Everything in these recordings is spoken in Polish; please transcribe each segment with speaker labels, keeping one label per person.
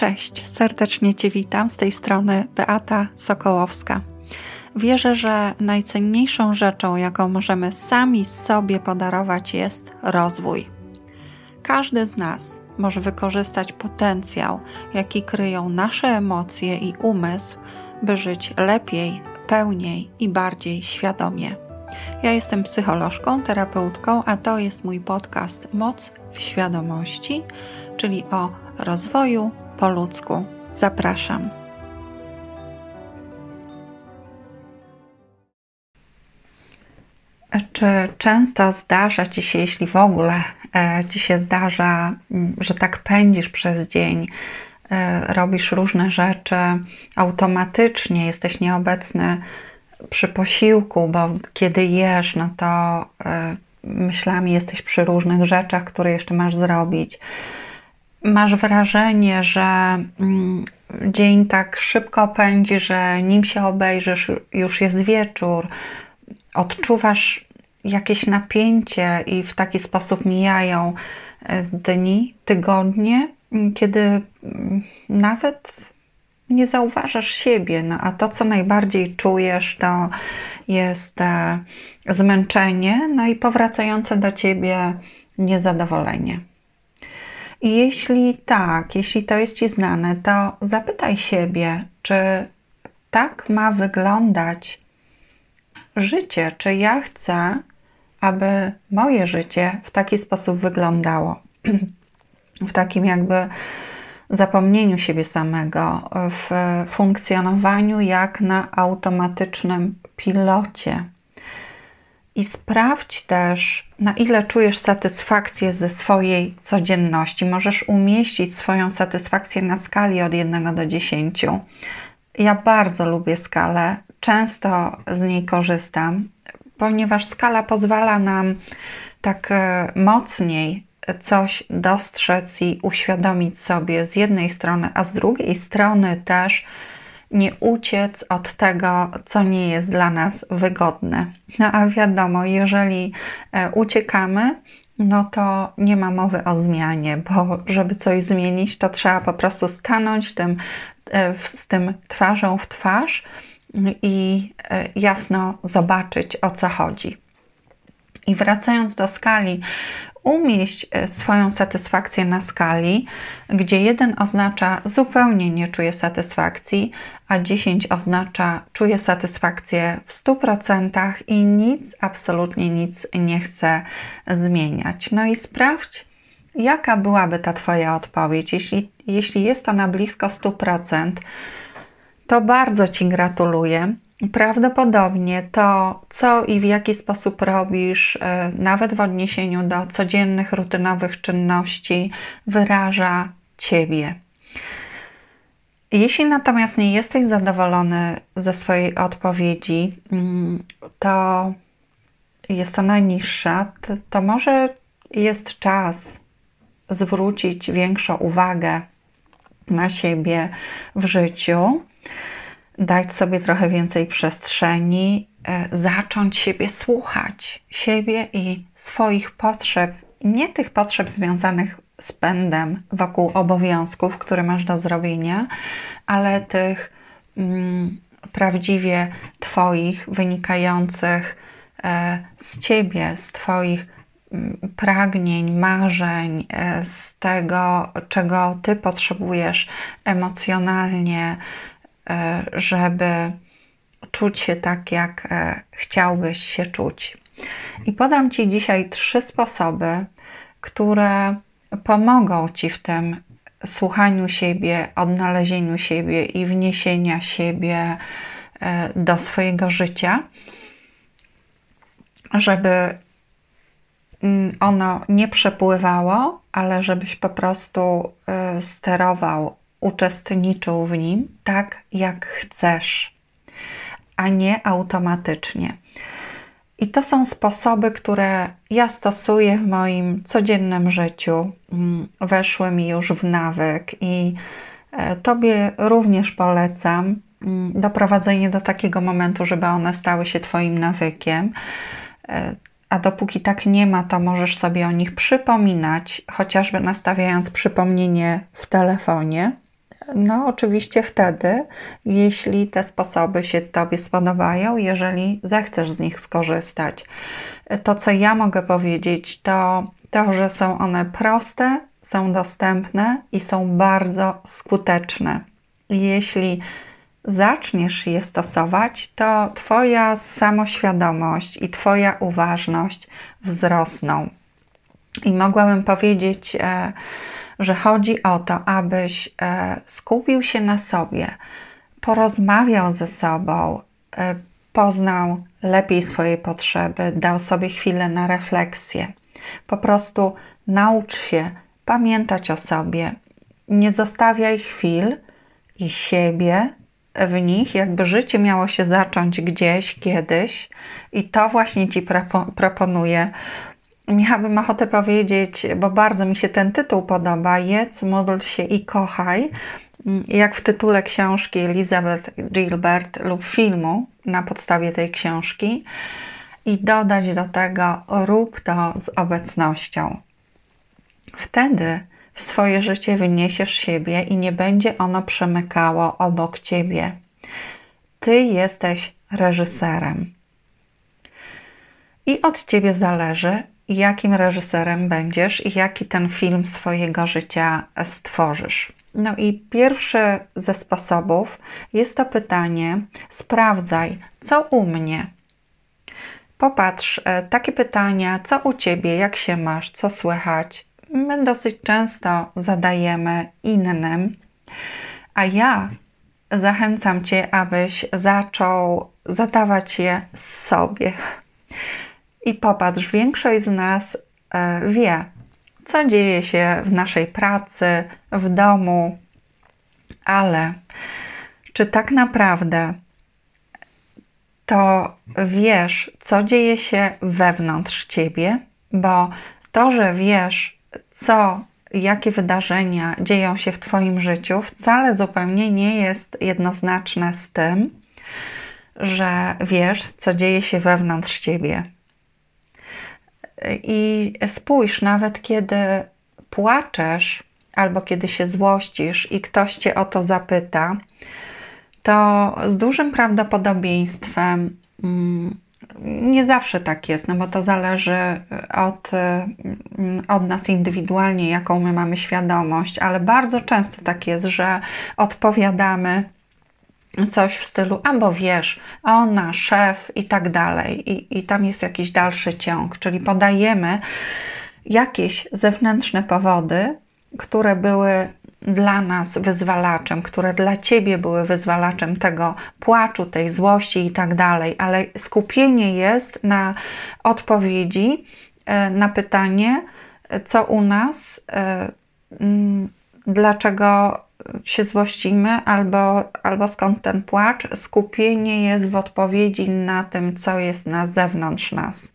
Speaker 1: Cześć, serdecznie Cię witam z tej strony Beata Sokołowska. Wierzę, że najcenniejszą rzeczą, jaką możemy sami sobie podarować, jest rozwój. Każdy z nas może wykorzystać potencjał, jaki kryją nasze emocje i umysł, by żyć lepiej, pełniej i bardziej świadomie. Ja jestem psycholożką, terapeutką, a to jest mój podcast Moc w świadomości, czyli o rozwoju po ludzku. Zapraszam. Czy często zdarza Ci się, jeśli w ogóle e, Ci się zdarza, że tak pędzisz przez dzień, e, robisz różne rzeczy automatycznie, jesteś nieobecny przy posiłku, bo kiedy jesz, no to e, myślami jesteś przy różnych rzeczach, które jeszcze masz zrobić masz wrażenie, że mm, dzień tak szybko pędzi, że nim się obejrzysz, już jest wieczór, odczuwasz jakieś napięcie i w taki sposób mijają e, dni, tygodnie, kiedy mm, nawet nie zauważasz siebie, no a to, co najbardziej czujesz, to jest e, zmęczenie, no i powracające do ciebie niezadowolenie. Jeśli tak, jeśli to jest Ci znane, to zapytaj siebie, czy tak ma wyglądać życie, czy ja chcę, aby moje życie w taki sposób wyglądało. w takim jakby zapomnieniu siebie samego, w funkcjonowaniu jak na automatycznym pilocie i sprawdź też, na ile czujesz satysfakcję ze swojej codzienności. Możesz umieścić swoją satysfakcję na skali od 1 do 10. Ja bardzo lubię skalę, często z niej korzystam, ponieważ skala pozwala nam tak e, mocniej coś dostrzec i uświadomić sobie z jednej strony, a z drugiej strony też nie uciec od tego, co nie jest dla nas wygodne. No a wiadomo, jeżeli e, uciekamy, no to nie ma mowy o zmianie, bo żeby coś zmienić, to trzeba po prostu stanąć tym, e, z tym twarzą w twarz i e, jasno zobaczyć o co chodzi. I wracając do skali, umieść e, swoją satysfakcję na skali, gdzie jeden oznacza zupełnie nie czuję satysfakcji, a 10 oznacza czuję satysfakcję w 100% i nic, absolutnie nic nie chcę zmieniać. No i sprawdź, jaka byłaby ta Twoja odpowiedź. Jeśli, jeśli jest ona blisko 100%, to bardzo Ci gratuluję Prawdopodobnie to, co i w jaki sposób robisz, e, nawet w odniesieniu do codziennych, rutynowych czynności, wyraża Ciebie. Jeśli natomiast nie jesteś zadowolony ze swojej odpowiedzi, mm, to jest ona niższa, to, to może jest czas zwrócić większą uwagę na siebie w życiu dać sobie trochę więcej przestrzeni, e, zacząć siebie słuchać, siebie i swoich potrzeb, nie tych potrzeb związanych z pędem wokół obowiązków, które masz do zrobienia, ale tych mm, prawdziwie Twoich, wynikających e, z Ciebie, z Twoich mm, pragnień, marzeń, e, z tego, czego Ty potrzebujesz emocjonalnie, żeby czuć się tak, jak e, chciałbyś się czuć. I podam Ci dzisiaj trzy sposoby, które pomogą Ci w tym słuchaniu siebie, odnalezieniu siebie i wniesienia siebie e, do swojego życia, żeby ono nie przepływało, ale żebyś po prostu sterował uczestniczył w nim tak, jak chcesz, a nie automatycznie. I to są sposoby, które ja stosuję w moim codziennym życiu, mm, weszły mi już w nawyk i e, Tobie również polecam mm, doprowadzenie do takiego momentu, żeby one stały się Twoim nawykiem. E, a dopóki tak nie ma, to możesz sobie o nich przypominać, chociażby nastawiając przypomnienie w telefonie No, oczywiście wtedy, jeśli te sposoby się Tobie spodobają, jeżeli zechcesz z nich skorzystać. To, co ja mogę powiedzieć, to to, że są one proste, są dostępne i są bardzo skuteczne. Jeśli zaczniesz je stosować, to Twoja samoświadomość i Twoja uważność wzrosną. I mogłabym powiedzieć, e, że chodzi o to, abyś e, skupił się na sobie, porozmawiał ze sobą, e, poznał lepiej swoje potrzeby, dał sobie chwilę na refleksję. Po prostu naucz się pamiętać o sobie. Nie zostawiaj chwil i siebie w nich, jakby życie miało się zacząć gdzieś, kiedyś, i to właśnie Ci proponuję. Miałabym ochotę powiedzieć, bo bardzo mi się ten tytuł podoba: Jedz, módl się i kochaj. Jak w tytule książki Elizabeth Gilbert lub filmu na podstawie tej książki, i dodać do tego: rób to z obecnością. Wtedy w swoje życie wyniesiesz siebie i nie będzie ono przemykało obok ciebie. Ty jesteś reżyserem. I od ciebie zależy, jakim reżyserem będziesz i jaki ten film swojego życia stworzysz. No i pierwszy ze sposobów jest to pytanie: sprawdzaj, co u mnie. Popatrz, e, takie pytania, co u ciebie, jak się masz, co słychać, my dosyć często zadajemy innym, a ja zachęcam Cię, abyś zaczął zadawać je sobie. I popatrz, większość z nas e, wie, co dzieje się w naszej pracy, w domu, ale czy tak naprawdę to wiesz, co dzieje się wewnątrz ciebie? Bo to, że wiesz, co, jakie wydarzenia dzieją się w Twoim życiu, wcale zupełnie nie jest jednoznaczne z tym, że wiesz, co dzieje się wewnątrz Ciebie. I spójrz, nawet kiedy płaczesz albo kiedy się złościsz i ktoś Cię o to zapyta, to z dużym prawdopodobieństwem mm, nie zawsze tak jest, no bo to zależy od, od nas indywidualnie, jaką my mamy świadomość, ale bardzo często tak jest, że odpowiadamy coś w stylu, albo wiesz, ona, szef i tak dalej, i, i tam jest jakiś dalszy ciąg, czyli podajemy jakieś zewnętrzne powody, które były dla nas wyzwalaczem, które dla ciebie były wyzwalaczem tego płaczu, tej złości i tak dalej, ale skupienie jest na odpowiedzi e, na pytanie, co u nas, e, dlaczego się złościmy, albo, albo skąd ten płacz. Skupienie jest w odpowiedzi na tym, co jest na zewnątrz nas.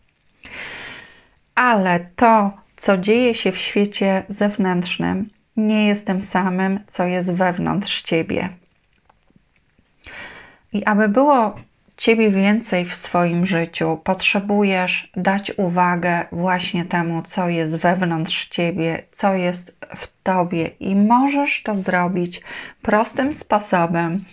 Speaker 1: Ale to, co dzieje się w świecie zewnętrznym, nie jest tym samym, co jest wewnątrz ciebie. I aby było ciebie więcej w swoim życiu, potrzebujesz dać uwagę właśnie temu, co jest wewnątrz ciebie, co jest w tobie, i możesz to zrobić prostym sposobem,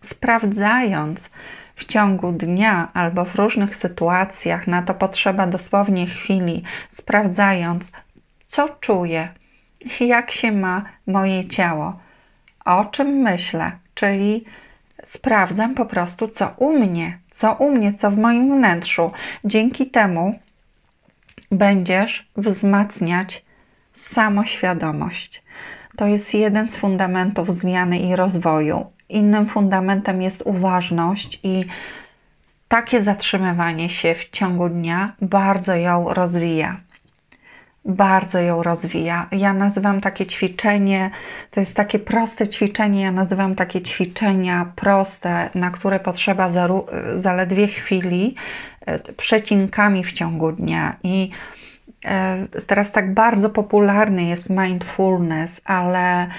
Speaker 1: sprawdzając w ciągu dnia albo w różnych sytuacjach, na to potrzeba dosłownie chwili, sprawdzając, co czuję, jak się ma moje ciało, o czym myślę, czyli sprawdzam po prostu, co u mnie, co u mnie, co w moim wnętrzu. Dzięki temu będziesz wzmacniać samoświadomość. To jest jeden z fundamentów zmiany i rozwoju. Innym fundamentem jest uważność i takie zatrzymywanie się w ciągu dnia bardzo ją rozwija bardzo ją rozwija. Ja nazywam takie ćwiczenie, to jest takie proste ćwiczenie, ja nazywam takie ćwiczenia proste, na które potrzeba zaledwie chwili, e, przecinkami w ciągu dnia. I e, teraz tak bardzo popularny jest mindfulness, ale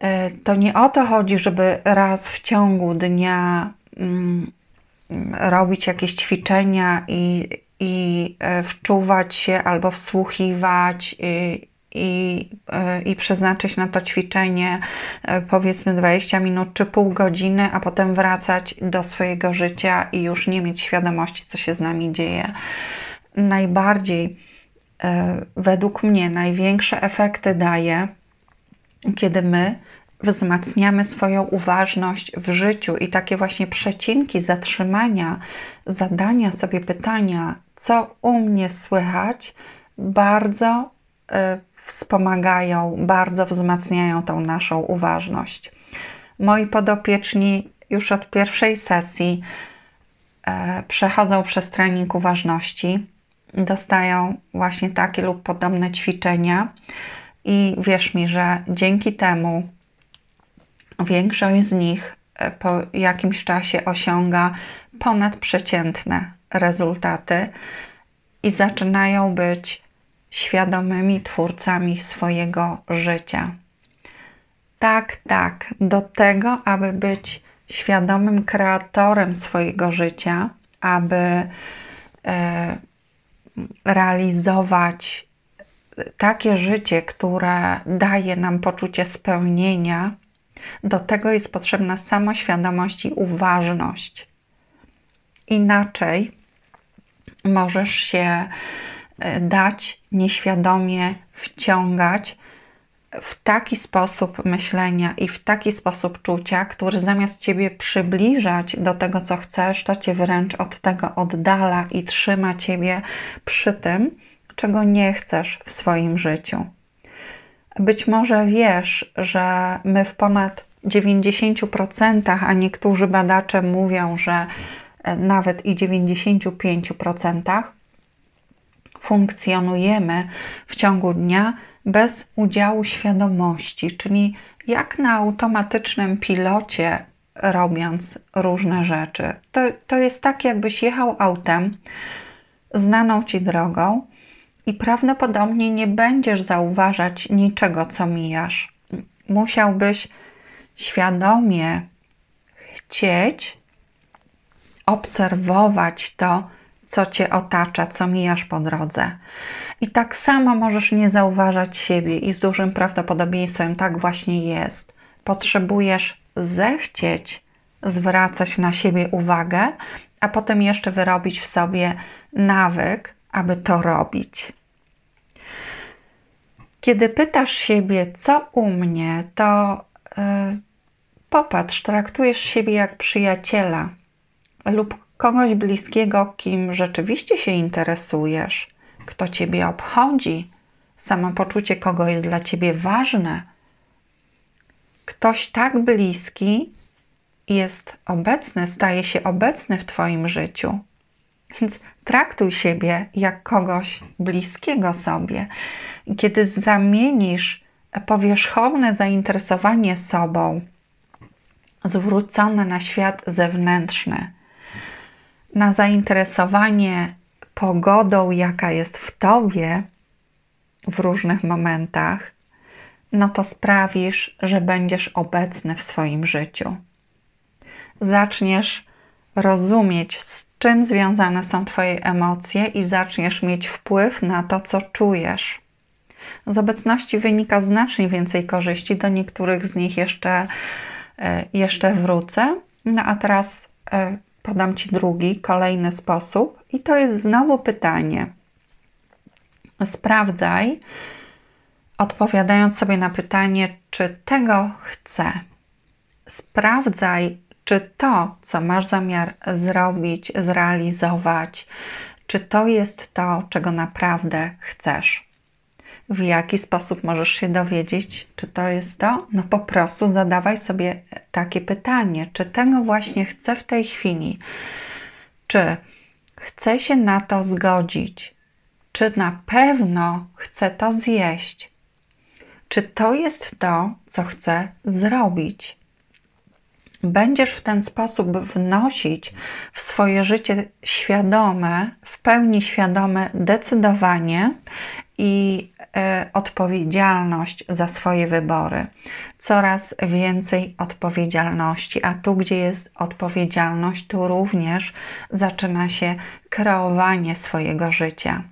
Speaker 1: e, to nie o to chodzi, żeby raz w ciągu dnia mm, robić jakieś ćwiczenia i i e, wczuwać się albo wsłuchiwać i, i, e, i przeznaczyć na to ćwiczenie e, powiedzmy 20 minut czy pół godziny, a potem wracać do swojego życia i już nie mieć świadomości, co się z nami dzieje. Najbardziej, według mnie, największe efekty daje, kiedy my wzmacniamy swoją uważność w życiu i takie właśnie przecinki zatrzymania, zadania sobie pytania, co u mnie słychać, bardzo wspomagają, bardzo wzmacniają tą naszą uważność. Moi podopieczni już od pierwszej sesji e, przechodzą przez trening uważności, dostają właśnie takie lub podobne ćwiczenia, i wierz mi, że dzięki temu większość z nich e, po jakimś czasie osiąga ponadprzeciętne rezultaty i zaczynają być świadomymi twórcami swojego życia. Tak, tak, do tego, aby być świadomym kreatorem swojego życia, aby e, realizować takie życie, które daje nam poczucie spełnienia, do tego jest potrzebna samoświadomość i uważność. Inaczej możesz się E, dać nieświadomie wciągać w taki sposób myślenia i w taki sposób czucia, który zamiast ciebie przybliżać do tego, co chcesz, to cię wręcz od tego oddala i trzyma ciebie przy tym, czego nie chcesz w swoim życiu. Być może wiesz, że my w ponad 90%, a niektórzy badacze mówią, że e, nawet i 95%, funkcjonujemy w ciągu dnia bez udziału świadomości, czyli jak na automatycznym pilocie, robiąc różne rzeczy. To, to jest tak, jakbyś jechał autem znaną ci drogą i prawdopodobnie nie będziesz zauważać niczego, co mijasz. Musiałbyś świadomie chcieć obserwować to, co cię otacza, co mijasz po drodze. I tak samo możesz nie zauważać siebie, i z dużym prawdopodobieństwem tak właśnie jest. Potrzebujesz zechcieć zwracać na siebie uwagę, a potem jeszcze wyrobić w sobie nawyk, aby to robić. Kiedy pytasz siebie, co u mnie, to yy, popatrz, traktujesz siebie jak przyjaciela lub kogoś bliskiego, kim rzeczywiście się interesujesz, kto ciebie obchodzi, samopoczucie kogo jest dla ciebie ważne. Ktoś tak bliski jest obecny, staje się obecny w Twoim życiu. Więc traktuj siebie jak kogoś bliskiego sobie. Kiedy zamienisz powierzchowne zainteresowanie sobą, zwrócone na świat zewnętrzny, na zainteresowanie pogodą, jaka jest w tobie w różnych momentach, no to sprawisz, że będziesz obecny w swoim życiu. Zaczniesz rozumieć, czym związane są Twoje emocje i zaczniesz mieć wpływ na to, co czujesz. Z obecności wynika znacznie więcej korzyści, do niektórych z nich jeszcze, e, jeszcze wrócę. No a teraz e, podam Ci drugi, kolejny sposób, i to jest znowu pytanie. Sprawdzaj, odpowiadając sobie na pytanie, czy tego chcę. Sprawdzaj, czy to, co masz zamiar zrobić, zrealizować, czy to jest to, czego naprawdę chcesz. W jaki sposób możesz się dowiedzieć, czy to jest to? No po prostu zadawaj sobie takie pytanie, czy tego właśnie chcę w tej chwili? Czy chcę się na to zgodzić? Czy na pewno chcę to zjeść? Czy to jest to, co chcę zrobić? Będziesz w ten sposób wnosić w swoje życie świadome, w pełni świadome decydowanie i E, odpowiedzialność za swoje wybory. Coraz więcej odpowiedzialności, a tu, gdzie jest odpowiedzialność, tu również zaczyna się kreowanie swojego życia.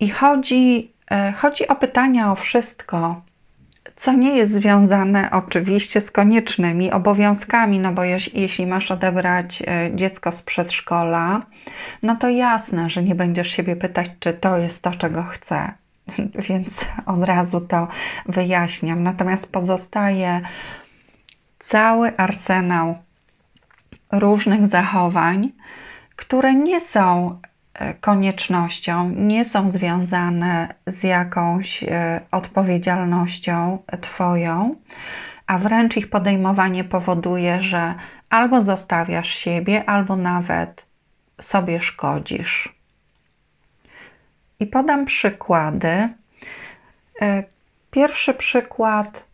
Speaker 1: I chodzi e, chodzi o pytania o wszystko, co nie jest związane oczywiście z koniecznymi obowiązkami, no bo jeśli masz odebrać e, dziecko z przedszkola, no to jasne, że nie będziesz siebie pytać, czy to jest to, czego chcę. Więc od razu to wyjaśniam. Natomiast pozostaje cały arsenał różnych zachowań, które nie są koniecznością, nie są związane z jakąś e, odpowiedzialnością Twoją, a wręcz ich podejmowanie powoduje, że albo zostawiasz siebie, albo nawet sobie szkodzisz. I podam przykłady. E, pierwszy przykład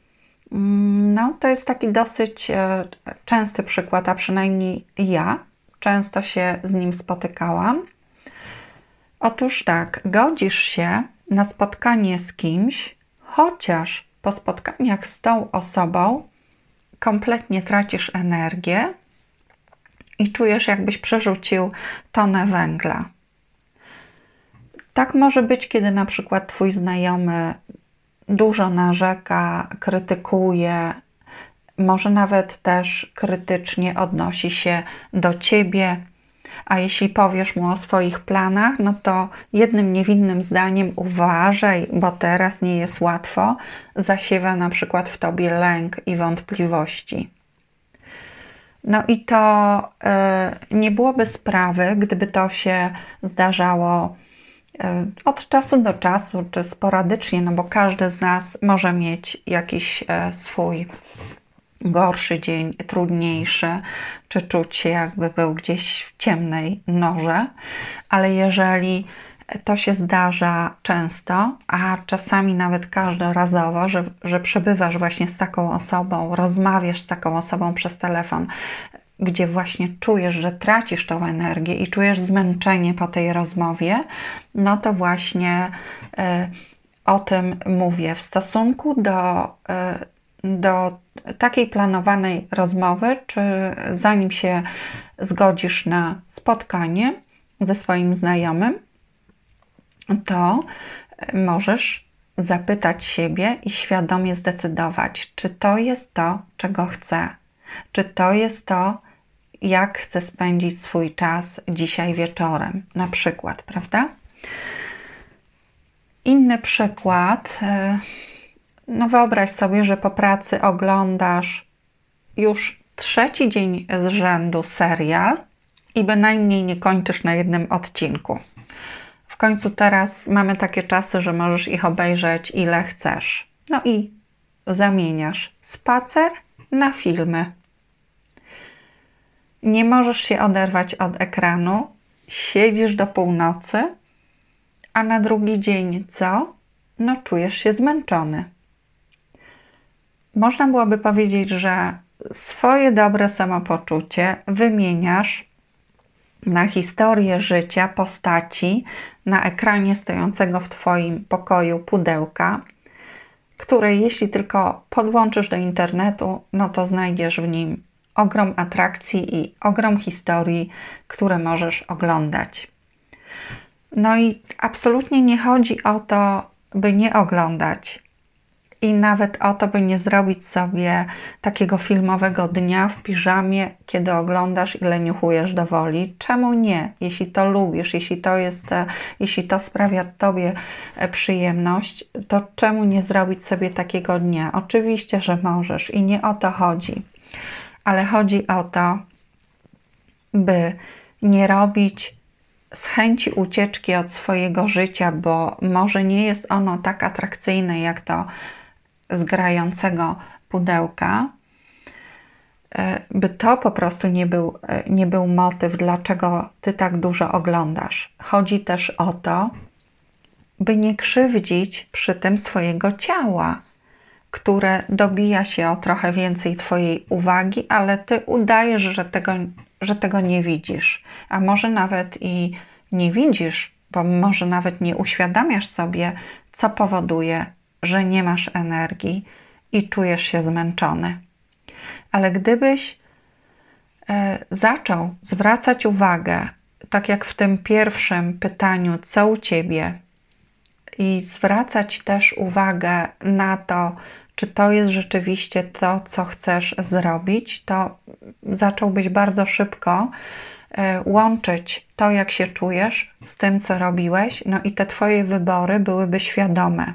Speaker 1: mm, no, to jest taki dosyć częsty przykład, a przynajmniej ja często się z nim spotykałam. Otóż tak, godzisz się na spotkanie z kimś, chociaż po spotkaniach z tą osobą kompletnie tracisz energię i czujesz, jakbyś przerzucił tonę węgla. Tak może być, kiedy na przykład Twój znajomy dużo narzeka, krytykuje, może nawet też krytycznie odnosi się do ciebie. A jeśli powiesz mu o swoich planach, no to jednym niewinnym zdaniem uważaj, bo teraz nie jest łatwo, zasiewa na przykład w tobie lęk i wątpliwości. No i to y, nie byłoby sprawy, gdyby to się zdarzało y, od czasu do czasu, czy sporadycznie, no bo każdy z nas może mieć jakiś y, swój gorszy dzień, trudniejszy, czy czuć się jakby był gdzieś w ciemnej norze, ale jeżeli to się zdarza często, a czasami nawet każdorazowo, że, że przebywasz właśnie z taką osobą, rozmawiasz z taką osobą przez telefon, gdzie właśnie czujesz, że tracisz tą energię i czujesz zmęczenie po tej rozmowie, no to właśnie y, o tym mówię. W stosunku do, y, do takiej planowanej rozmowy, czy zanim się zgodzisz na spotkanie ze swoim znajomym, to możesz zapytać siebie i świadomie zdecydować, czy to jest to, czego chcę, czy to jest to, jak chcę spędzić swój czas dzisiaj wieczorem, na przykład, prawda? Inny przykład y, no wyobraź sobie, że po pracy oglądasz już trzeci dzień z rzędu serial i bynajmniej nie kończysz na jednym odcinku. W końcu teraz mamy takie czasy, że możesz ich obejrzeć ile chcesz. No i zamieniasz spacer na filmy. Nie możesz się oderwać od ekranu, siedzisz do północy, a na drugi dzień co? No czujesz się zmęczony można byłoby powiedzieć, że swoje dobre samopoczucie wymieniasz na historię życia postaci na ekranie stojącego w Twoim pokoju pudełka, które jeśli tylko podłączysz do internetu, no to znajdziesz w nim ogrom atrakcji i ogrom historii, które możesz oglądać. No i absolutnie nie chodzi o to, by nie oglądać, i nawet o to, by nie zrobić sobie takiego filmowego dnia w piżamie, kiedy oglądasz i leniuchujesz do woli. Czemu nie? Jeśli to lubisz, jeśli to jest, e, jeśli to sprawia Tobie e, przyjemność, to czemu nie zrobić sobie takiego dnia? Oczywiście, że możesz i nie o to chodzi, ale chodzi o to, by nie robić z chęci ucieczki od swojego życia, bo może nie jest ono tak atrakcyjne, jak to zgrającego pudełka, e, by to po prostu nie był, e, nie był motyw, dlaczego ty tak dużo oglądasz. Chodzi też o to, by nie krzywdzić przy tym swojego ciała, które dobija się o trochę więcej Twojej uwagi, ale Ty udajesz, że tego, że tego nie widzisz. A może nawet i nie widzisz, bo może nawet nie uświadamiasz sobie, co powoduje że nie masz energii i czujesz się zmęczony. Ale gdybyś e, zaczął zwracać uwagę, tak jak w tym pierwszym pytaniu, co u ciebie, i zwracać też uwagę na to, czy to jest rzeczywiście to, co chcesz zrobić, to zacząłbyś bardzo szybko e, łączyć to, jak się czujesz, z tym, co robiłeś, no i te Twoje wybory byłyby świadome.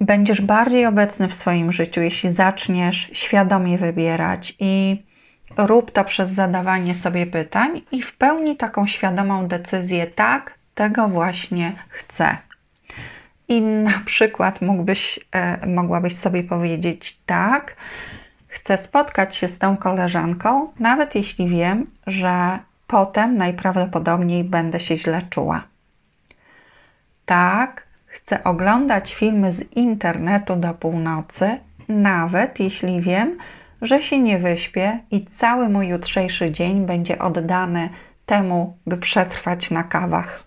Speaker 1: Będziesz bardziej obecny w swoim życiu, jeśli zaczniesz świadomie wybierać i rób to przez zadawanie sobie pytań i w pełni taką świadomą decyzję, tak, tego właśnie chcę. I na przykład mógłbyś, e, mogłabyś sobie powiedzieć tak, chcę spotkać się z tą koleżanką, nawet jeśli wiem, że potem najprawdopodobniej będę się źle czuła. Tak, chcę oglądać filmy z internetu do północy, nawet jeśli wiem, że się nie wyśpię i cały mój jutrzejszy dzień będzie oddany temu, by przetrwać na kawach.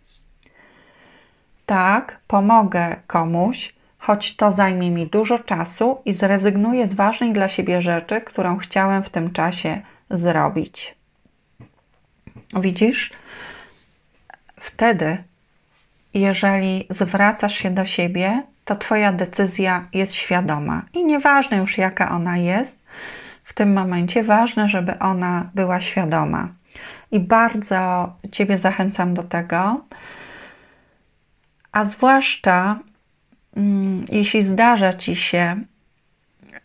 Speaker 1: Tak, pomogę komuś, choć to zajmie mi dużo czasu i zrezygnuję z ważnej dla siebie rzeczy, którą chciałem w tym czasie zrobić. Widzisz? Wtedy, jeżeli zwracasz się do siebie, to Twoja decyzja jest świadoma i nieważne już jaka ona jest, w tym momencie ważne, żeby ona była świadoma. I bardzo Ciebie zachęcam do tego, a zwłaszcza mm, jeśli zdarza ci się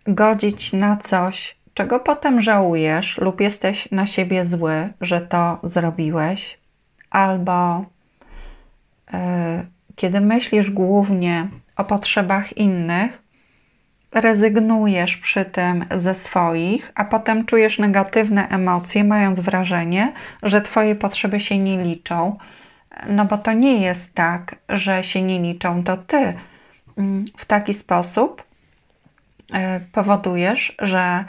Speaker 1: godzić na coś, czego potem żałujesz, lub jesteś na siebie zły, że to zrobiłeś, albo kiedy myślisz głównie o potrzebach innych, rezygnujesz przy tym ze swoich, a potem czujesz negatywne emocje, mając wrażenie, że Twoje potrzeby się nie liczą no bo to nie jest tak, że się nie liczą, to ty mm, w taki sposób e, powodujesz, że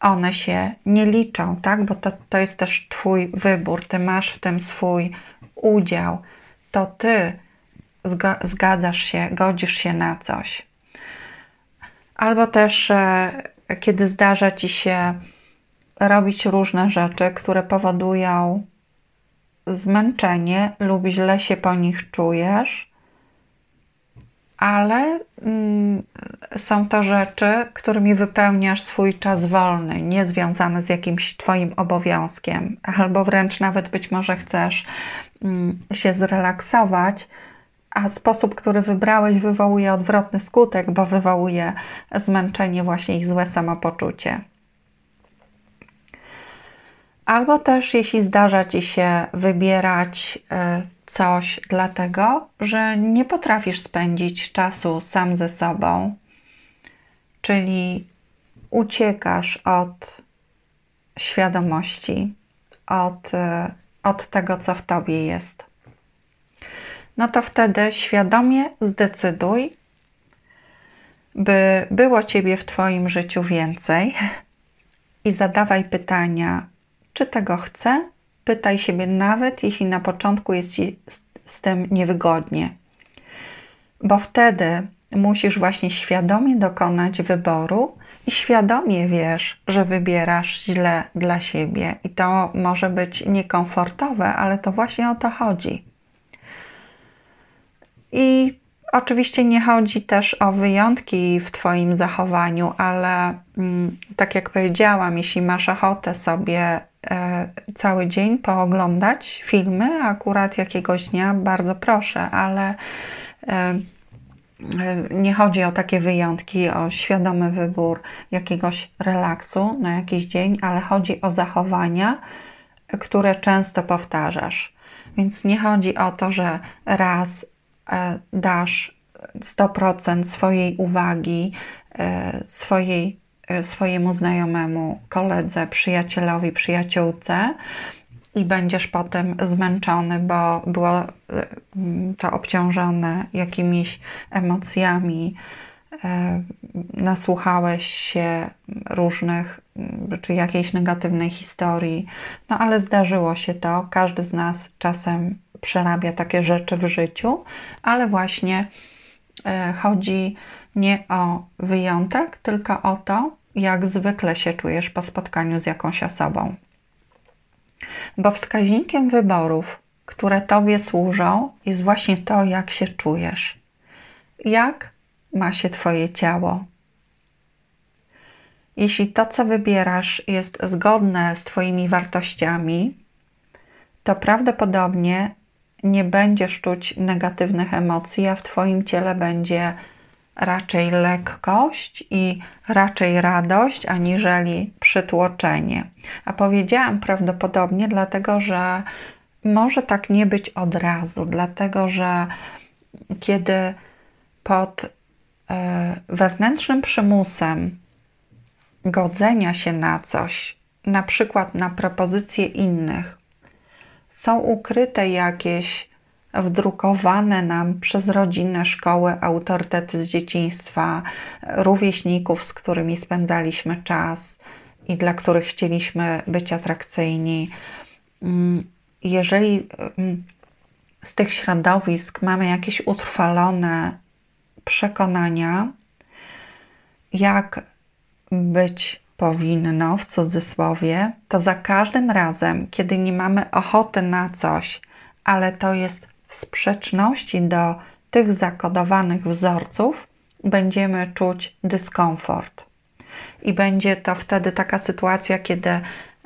Speaker 1: one się nie liczą, tak? Bo to, to jest też Twój wybór, Ty masz w tym swój udział. To Ty zgadzasz się, godzisz się na coś. Albo też, e, kiedy zdarza Ci się robić różne rzeczy, które powodują zmęczenie lub źle się po nich czujesz, ale mm, są to rzeczy, którymi wypełniasz swój czas wolny, nie związany z jakimś Twoim obowiązkiem, albo wręcz nawet być może chcesz się zrelaksować, a sposób, który wybrałeś, wywołuje odwrotny skutek, bo wywołuje zmęczenie właśnie i złe samopoczucie. Albo też, jeśli zdarza ci się wybierać e, coś dlatego, że nie potrafisz spędzić czasu sam ze sobą, czyli uciekasz od świadomości, od, e, od tego, co w tobie jest. No to wtedy świadomie zdecyduj, by było ciebie w Twoim życiu więcej i zadawaj pytania czy tego chcę? Pytaj siebie nawet, jeśli na początku jest ci z, tym niewygodnie. Bo wtedy musisz właśnie świadomie dokonać wyboru i świadomie wiesz, że wybierasz źle dla siebie. I to może być niekomfortowe, ale to właśnie o to chodzi. I oczywiście nie chodzi też o wyjątki w Twoim zachowaniu, ale mm, tak jak powiedziałam, jeśli masz ochotę sobie E, cały dzień pooglądać filmy, akurat jakiegoś dnia bardzo proszę, ale nie chodzi o takie wyjątki, o świadomy wybór jakiegoś relaksu na jakiś dzień, ale chodzi o zachowania, które często powtarzasz. Więc nie chodzi o to, że raz dasz 100% swojej uwagi, swojej Y, swojemu znajomemu, koledze, przyjacielowi, przyjaciółce i będziesz potem zmęczony, bo było y, to obciążone jakimiś emocjami, y, nasłuchałeś się różnych czy jakiejś negatywnej historii, no ale zdarzyło się to. Każdy z nas czasem przerabia takie rzeczy w życiu, ale właśnie chodzi nie o wyjątek, tylko o to, jak zwykle się czujesz po spotkaniu z jakąś osobą. Bo wskaźnikiem wyborów które Tobie służą, jest właśnie to, jak się czujesz. Jak ma się Twoje ciało? Jeśli to, co wybierasz, jest zgodne z Twoimi wartościami, to prawdopodobnie nie będziesz czuć negatywnych emocji, a w Twoim ciele będzie raczej lekkość i raczej radość, aniżeli przytłoczenie. A powiedziałam prawdopodobnie, dlatego że może tak nie być od razu, dlatego że kiedy pod e, wewnętrznym przymusem godzenia się na coś, na przykład na propozycje innych, są ukryte jakieś wdrukowane nam przez rodzinę, szkoły, autorytety z dzieciństwa, rówieśników, z którymi spędzaliśmy czas i dla których chcieliśmy być atrakcyjni. Mm, jeżeli mm, z tych środowisk mamy jakieś utrwalone przekonania, jak być powinno w cudzysłowie, to za każdym razem, kiedy nie mamy ochoty na coś, ale to jest sprzeczności do tych zakodowanych wzorców, będziemy czuć dyskomfort. I będzie to wtedy taka sytuacja, kiedy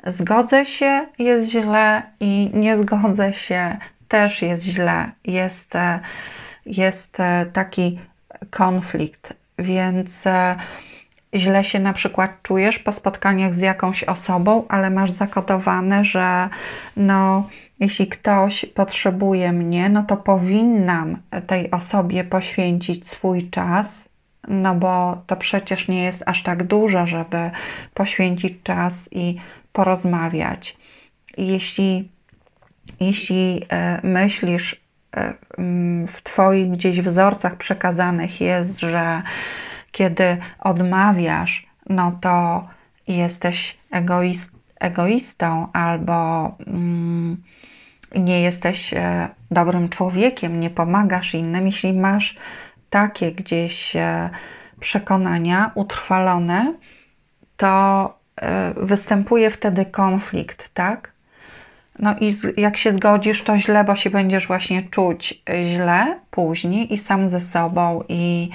Speaker 1: zgodzę się, jest źle, i nie zgodzę się, też jest źle. Jest, e, jest e, taki konflikt, więc e, źle się na przykład czujesz po spotkaniach z jakąś osobą, ale masz zakodowane, że no, jeśli ktoś potrzebuje mnie, no to powinnam tej osobie poświęcić swój czas, no bo to przecież nie jest aż tak dużo, żeby poświęcić czas i porozmawiać. Jeśli, jeśli e, myślisz, e, w Twoich gdzieś wzorcach przekazanych jest, że kiedy odmawiasz, no to jesteś egoist, egoistą albo mm, nie jesteś e, dobrym człowiekiem, nie pomagasz innym, jeśli masz takie gdzieś e, przekonania utrwalone, to e, występuje wtedy konflikt, tak? No i jak się zgodzisz, to źle, bo się będziesz właśnie czuć źle później i sam ze sobą, i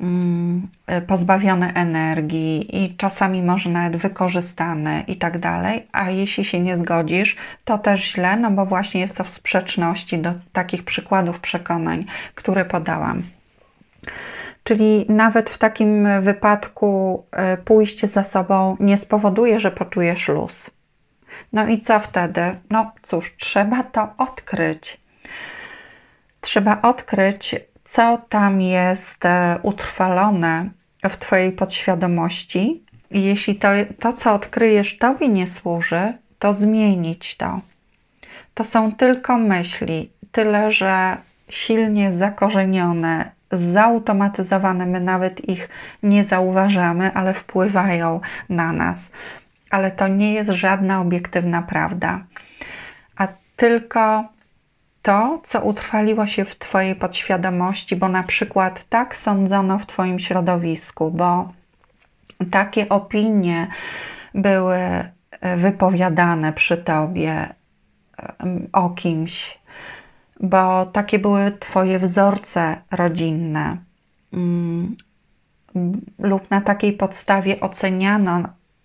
Speaker 1: Mm, pozbawione energii i czasami może nawet wykorzystane i tak dalej, a jeśli się nie zgodzisz, to też źle, no bo właśnie jest to w sprzeczności do takich przykładów przekonań, które podałam. Czyli nawet w takim wypadku e, pójście za sobą nie spowoduje, że poczujesz luz. No i co wtedy? No cóż, trzeba to odkryć. Trzeba odkryć, co tam jest e, utrwalone w Twojej podświadomości. I jeśli to, to, co odkryjesz, Tobie nie służy, to zmienić to. To są tylko myśli, tyle że silnie zakorzenione, zautomatyzowane, my nawet ich nie zauważamy, ale wpływają na nas. Ale to nie jest żadna obiektywna prawda, a tylko to, co utrwaliło się w Twojej podświadomości, bo na przykład tak sądzono w Twoim środowisku, bo takie opinie były e, wypowiadane przy Tobie o kimś, bo takie były Twoje wzorce rodzinne, mm, lub na takiej podstawie oceniano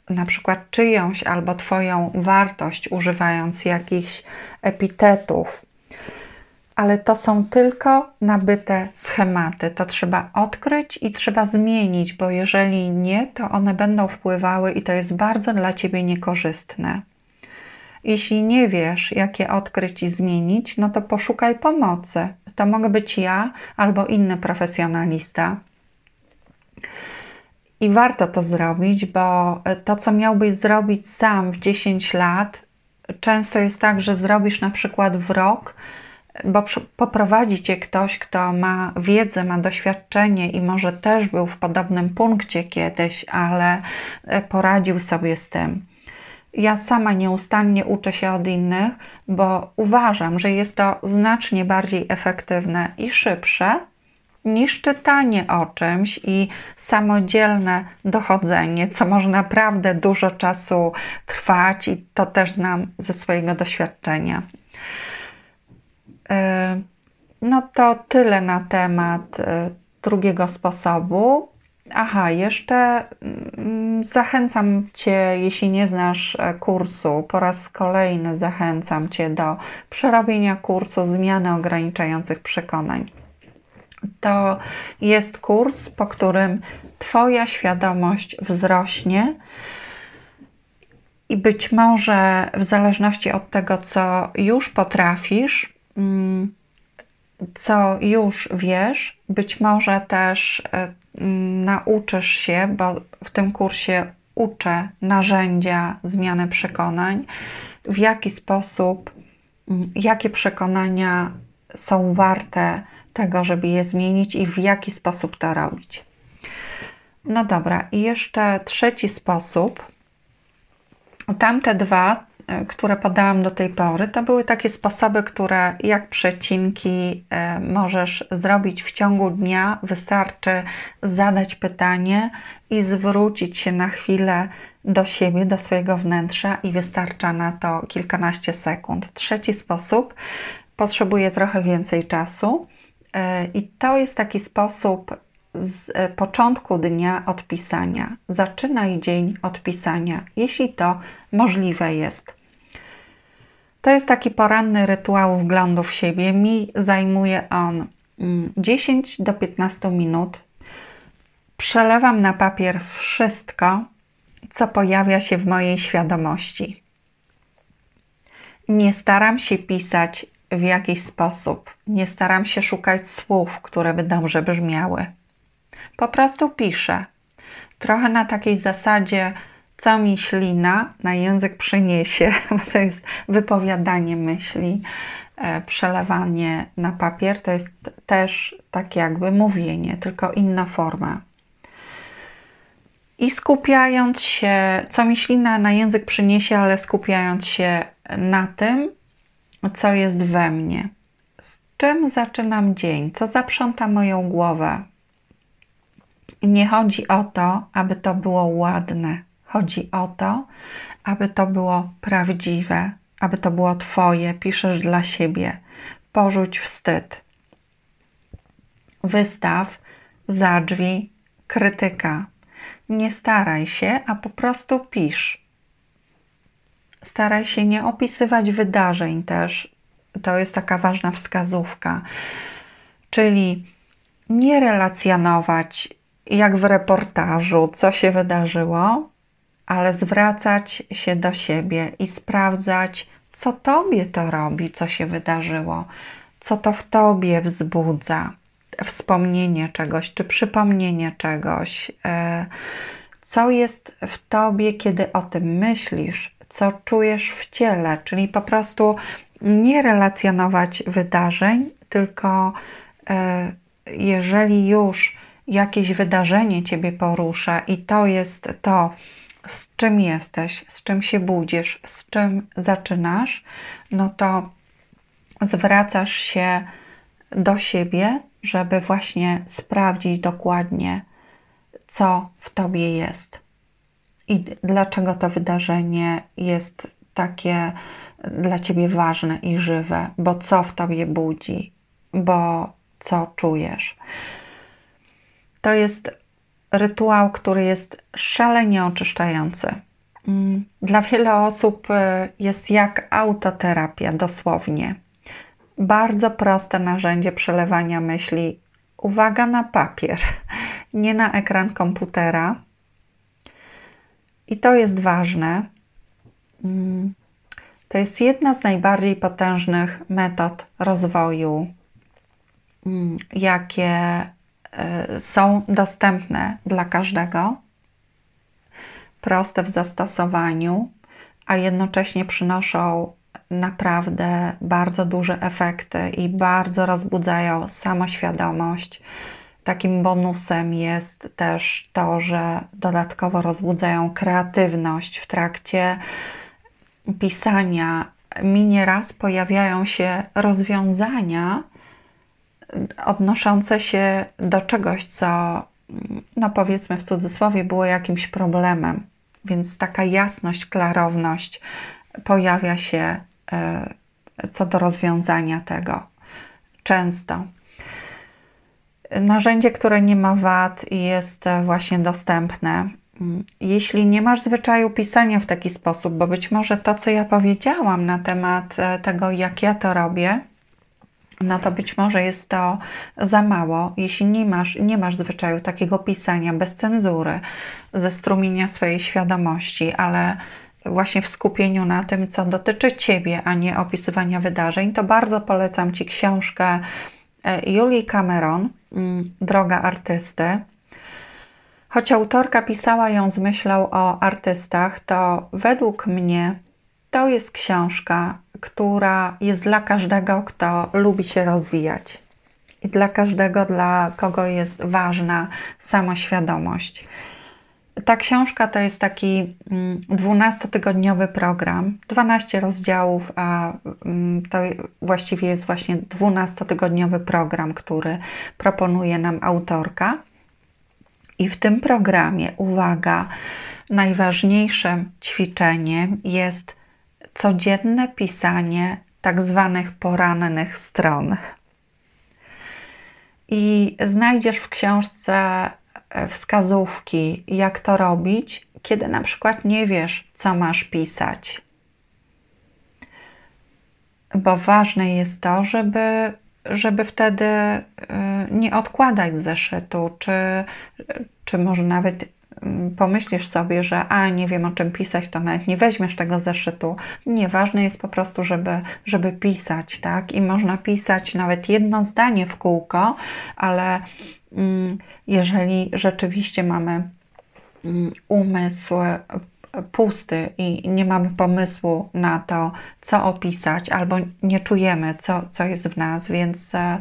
Speaker 1: na przykład czyjąś albo Twoją wartość, używając jakichś epitetów ale to są tylko nabyte schematy. To trzeba odkryć i trzeba zmienić, bo jeżeli nie, to one będą wpływały i to jest bardzo dla ciebie niekorzystne. Jeśli nie wiesz, jakie odkryć i zmienić, no to poszukaj pomocy. To mogę być ja albo inny profesjonalista. I warto to zrobić, bo to, co miałbyś zrobić sam w 10 lat, często jest tak, że zrobisz na przykład w rok, bo poprowadzi cię ktoś, kto ma wiedzę, ma doświadczenie i może też był w podobnym punkcie kiedyś, ale e, poradził sobie z tym. Ja sama nieustannie uczę się od innych, bo uważam, że jest to znacznie bardziej efektywne i szybsze niż czytanie o czymś i samodzielne dochodzenie, co może naprawdę dużo czasu trwać, i to też znam ze swojego doświadczenia. No to tyle na temat drugiego sposobu. Aha, jeszcze mm, zachęcam Cię, jeśli nie znasz e, kursu, po raz kolejny zachęcam Cię do przerobienia kursu zmiany ograniczających przekonań. To jest kurs, po którym Twoja świadomość wzrośnie i być może w zależności od tego, co już potrafisz, co już wiesz, być może też e, nauczysz się, bo w tym kursie uczę narzędzia zmiany przekonań, w jaki sposób, jakie przekonania są warte tego, żeby je zmienić i w jaki sposób to robić. No dobra, i jeszcze trzeci sposób. Tamte dwa które podałam do tej pory, to były takie sposoby, które jak przecinki e, możesz zrobić w ciągu dnia. Wystarczy zadać pytanie i zwrócić się na chwilę do siebie, do swojego wnętrza, i wystarcza na to kilkanaście sekund. Trzeci sposób potrzebuje trochę więcej czasu, e, i to jest taki sposób z początku dnia od pisania. Zaczynaj dzień od pisania, jeśli to możliwe jest. To jest taki poranny rytuał wglądu w siebie. Mi zajmuje on 10 mm, do 15 minut. Przelewam na papier wszystko, co pojawia się w mojej świadomości. Nie staram się pisać w jakiś sposób, nie staram się szukać słów, które by dobrze brzmiały. Po prostu piszę. Trochę na takiej zasadzie co mi ślina na język przyniesie, bo to jest wypowiadanie myśli, e, przelewanie na papier, to jest też tak jakby mówienie, tylko inna forma. I skupiając się, co mi ślina na język przyniesie, ale skupiając się na tym, co jest we mnie. Z czym zaczynam dzień? Co zaprząta moją głowę? Nie chodzi o to, aby to było ładne, Chodzi o to, aby to było prawdziwe, aby to było Twoje, piszesz dla siebie. Porzuć wstyd. Wystaw za drzwi krytyka. Nie staraj się, a po prostu pisz. Staraj się nie opisywać wydarzeń też. To jest taka ważna wskazówka. Czyli nie relacjonować jak w reportażu, co się wydarzyło, ale zwracać się do siebie i sprawdzać, co tobie to robi, co się wydarzyło, co to w tobie wzbudza. Wspomnienie czegoś czy przypomnienie czegoś, e, co jest w tobie, kiedy o tym myślisz, co czujesz w ciele, czyli po prostu nie relacjonować wydarzeń, tylko e, jeżeli już jakieś wydarzenie ciebie porusza i to jest to, z czym jesteś, z czym się budzisz, z czym zaczynasz, no to zwracasz się do siebie, żeby właśnie sprawdzić dokładnie, co w tobie jest i dlaczego to wydarzenie jest takie dla ciebie ważne i żywe, bo co w tobie budzi, bo co czujesz. To jest rytuał, który jest szalenie oczyszczający. Mm, dla wielu osób y, jest jak autoterapia, dosłownie. Bardzo proste narzędzie przelewania myśli. Uwaga na papier, nie na ekran komputera. I to jest ważne. Mm, to jest jedna z najbardziej potężnych metod rozwoju, mm, jakie są dostępne dla każdego, proste w zastosowaniu, a jednocześnie przynoszą naprawdę bardzo duże efekty i bardzo rozbudzają samoświadomość. Takim bonusem jest też to, że dodatkowo rozbudzają kreatywność w trakcie pisania. Mi nieraz pojawiają się rozwiązania, odnoszące się do czegoś, co, no powiedzmy w cudzysłowie, było jakimś problemem. Więc taka jasność, klarowność pojawia się e, co do rozwiązania tego. często. Narzędzie, które nie ma wad i jest właśnie dostępne. Jeśli nie masz zwyczaju pisania w taki sposób, bo być może to, co ja powiedziałam na temat e, tego, jak ja to robię, no to być może jest to za mało. Jeśli nie masz, nie masz zwyczaju takiego pisania bez cenzury, ze strumienia swojej świadomości, ale właśnie w skupieniu na tym, co dotyczy Ciebie, a nie opisywania wydarzeń, to bardzo polecam Ci książkę e, Julii Cameron, mm, Droga artysty. Choć autorka pisała ją z myślą o artystach, to według mnie to jest książka, która jest dla każdego, kto lubi się rozwijać. I dla każdego, dla kogo jest ważna samoświadomość. Ta książka to jest taki 12-tygodniowy mm, program, 12 rozdziałów, a mm, to właściwie jest właśnie 12-tygodniowy program, który proponuje nam autorka. I w tym programie, uwaga, najważniejszym ćwiczeniem jest codzienne pisanie tak zwanych porannych stron. I znajdziesz w książce e, wskazówki, jak to robić, kiedy na przykład nie wiesz, co masz pisać. Bo ważne jest to, żeby, żeby wtedy e, nie odkładać zeszytu, czy, czy może nawet pomyślisz sobie, że a nie wiem o czym pisać, to nawet nie weźmiesz tego zeszytu. Nie, ważne jest po prostu, żeby, żeby pisać, tak? I można pisać nawet jedno zdanie w kółko, ale mm, jeżeli rzeczywiście mamy mm, umysł pusty i nie mamy pomysłu na to, co opisać, albo nie czujemy, co, co jest w nas, więc e,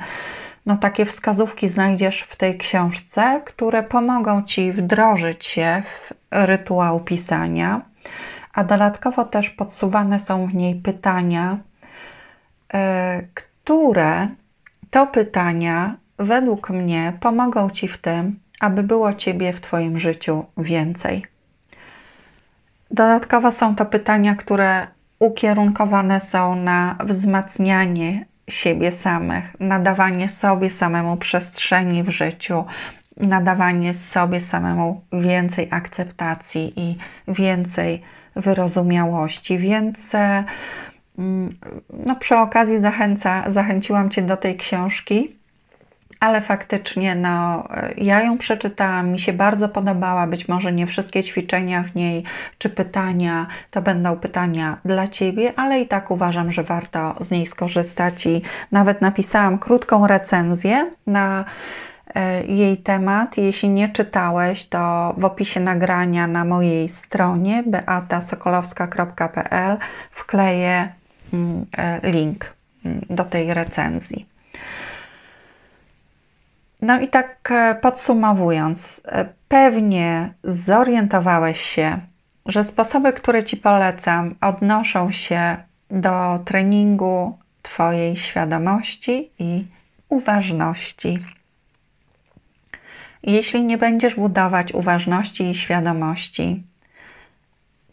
Speaker 1: no, takie wskazówki znajdziesz w tej książce, które pomogą Ci wdrożyć się w rytuał pisania, a dodatkowo też podsuwane są w niej pytania, e, które to pytania według mnie pomogą Ci w tym, aby było Ciebie w Twoim życiu więcej. Dodatkowo są to pytania, które ukierunkowane są na wzmacnianie siebie samych, nadawanie sobie samemu przestrzeni w życiu, nadawanie sobie samemu więcej akceptacji i więcej wyrozumiałości. Więc mm, no, przy okazji zachęca, zachęciłam Cię do tej książki ale faktycznie no, ja ją przeczytałam, mi się bardzo podobała. Być może nie wszystkie ćwiczenia w niej czy pytania to będą pytania dla Ciebie, ale i tak uważam, że warto z niej skorzystać i nawet napisałam krótką recenzję na e, jej temat. Jeśli nie czytałeś, to w opisie nagrania na mojej stronie beatasokolowska.pl wkleję mm, e, link mm, do tej recenzji. No i tak e, podsumowując, e, pewnie zorientowałeś się, że sposoby, które Ci polecam, odnoszą się do treningu Twojej świadomości i uważności. Jeśli nie będziesz budować uważności i świadomości,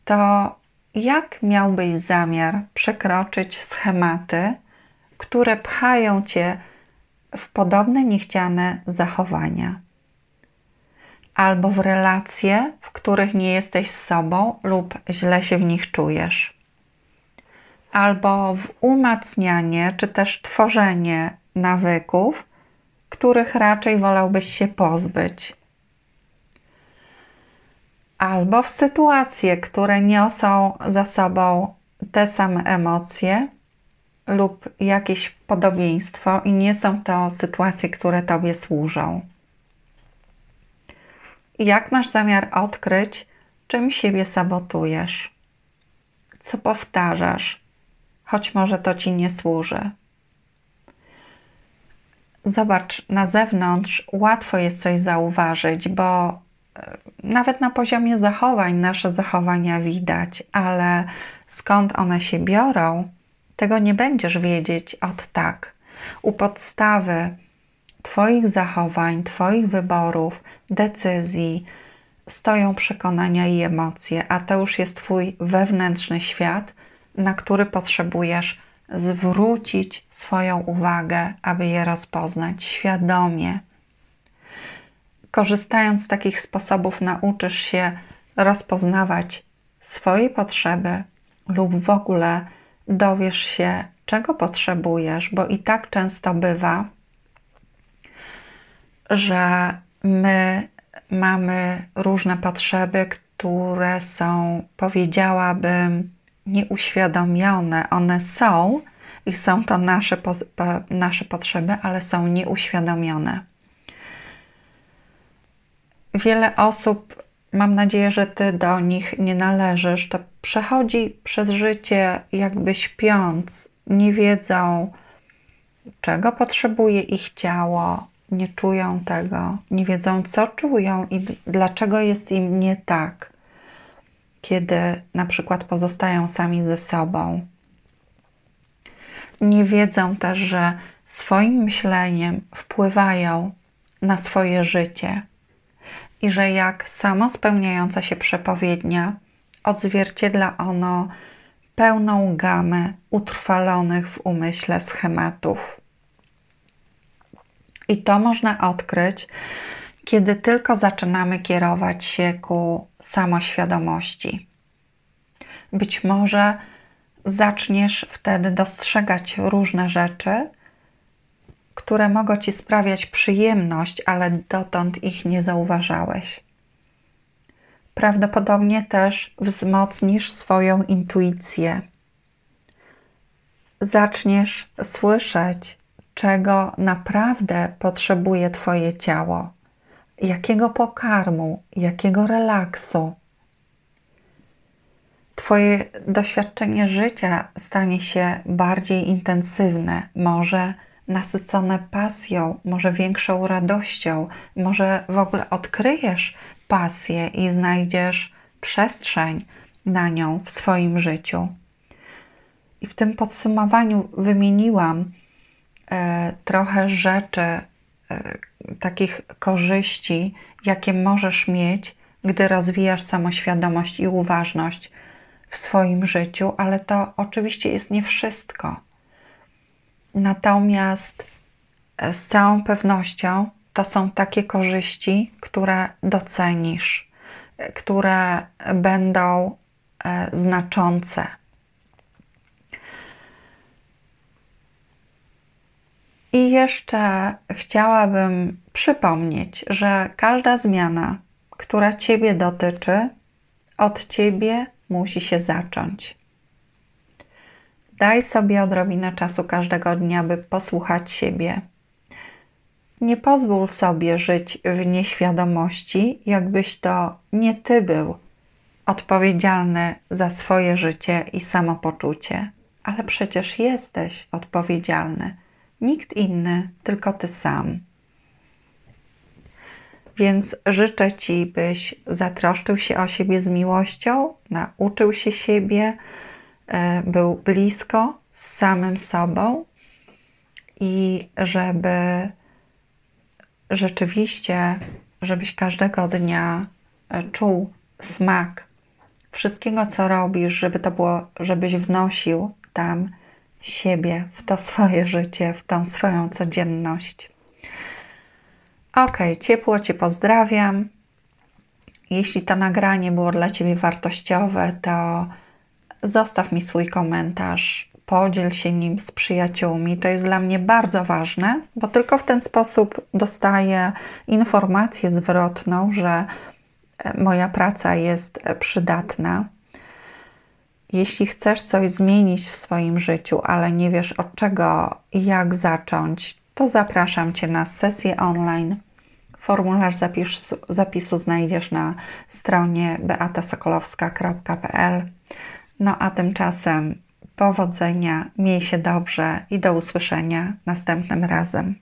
Speaker 1: to jak miałbyś zamiar przekroczyć schematy, które pchają cię w podobne niechciane zachowania, albo w relacje, w których nie jesteś z sobą lub źle się w nich czujesz, albo w umacnianie czy też tworzenie nawyków, których raczej wolałbyś się pozbyć. Albo w sytuacje, które niosą za sobą te same emocje, lub jakieś podobieństwo i nie są to sytuacje, które Tobie służą. Jak masz zamiar odkryć, czym siebie sabotujesz? Co powtarzasz, choć może to Ci nie służy? Zobacz, na zewnątrz łatwo jest coś zauważyć, bo e, nawet na poziomie zachowań nasze zachowania widać, ale skąd one się biorą, tego nie będziesz wiedzieć od tak. U podstawy Twoich zachowań, Twoich wyborów, decyzji stoją przekonania i emocje, a to już jest Twój wewnętrzny świat, na który potrzebujesz zwrócić swoją uwagę, aby je rozpoznać świadomie. Korzystając z takich sposobów, nauczysz się rozpoznawać swoje potrzeby lub w ogóle dowiesz się, czego potrzebujesz, bo i tak często bywa, że my mamy różne potrzeby, które są, powiedziałabym, nieuświadomione. One są i są to nasze, nasze potrzeby, ale są nieuświadomione. Wiele osób, mam nadzieję, że ty do nich nie należysz, to przechodzi przez życie jakby śpiąc, nie wiedzą, czego potrzebuje ich ciało, nie czują tego, nie wiedzą, co czują i dlaczego jest im nie tak, kiedy na przykład pozostają sami ze sobą. Nie wiedzą też, że swoim myśleniem wpływają na swoje życie i że jak samo spełniająca się przepowiednia odzwierciedla ono pełną gamę utrwalonych w umyśle schematów. I to można odkryć, kiedy tylko zaczynamy kierować się ku samoświadomości. Być może zaczniesz wtedy dostrzegać różne rzeczy, które mogą ci sprawiać przyjemność, ale dotąd ich nie zauważałeś. Prawdopodobnie też wzmocnisz swoją intuicję. Zaczniesz słyszeć czego naprawdę potrzebuje Twoje ciało, jakiego pokarmu, jakiego relaksu. Twoje doświadczenie życia stanie się bardziej intensywne, może nasycone pasją, może większą radością, może w ogóle odkryjesz pasję i znajdziesz przestrzeń na nią w swoim życiu. I w tym podsumowaniu wymieniłam E, trochę rzeczy, e, takich korzyści, jakie możesz mieć, gdy rozwijasz samoświadomość i uważność w swoim życiu, ale to oczywiście jest nie wszystko. Natomiast e, z całą pewnością to są takie korzyści, które docenisz, które będą znaczące I jeszcze chciałabym przypomnieć, że każda zmiana, która Ciebie dotyczy, od Ciebie musi się zacząć. Daj sobie odrobinę czasu każdego dnia, by posłuchać siebie. Nie pozwól sobie żyć w nieświadomości, jakbyś to nie Ty był odpowiedzialny za swoje życie i samopoczucie, ale przecież jesteś odpowiedzialny Nikt inny, tylko ty sam. Więc życzę Ci, byś zatroszczył się o siebie z miłością, nauczył się siebie, e, był blisko z samym sobą i żeby rzeczywiście, żebyś każdego dnia e, czuł smak wszystkiego, co robisz, żeby to było, żebyś wnosił tam siebie, w to swoje życie, w tą swoją codzienność. Ok, ciepło Cię pozdrawiam. Jeśli to nagranie było dla Ciebie wartościowe, to zostaw mi swój komentarz, podziel się nim z przyjaciółmi. To jest dla mnie bardzo ważne, bo tylko w ten sposób dostaję informację zwrotną, że moja praca jest przydatna. Jeśli chcesz coś zmienić w swoim życiu, ale nie wiesz od czego i jak zacząć, to zapraszam Cię na sesję online. Formularz zapisu, zapisu znajdziesz na stronie beatasokolowska.pl. No a tymczasem powodzenia, miej się dobrze i do usłyszenia następnym razem.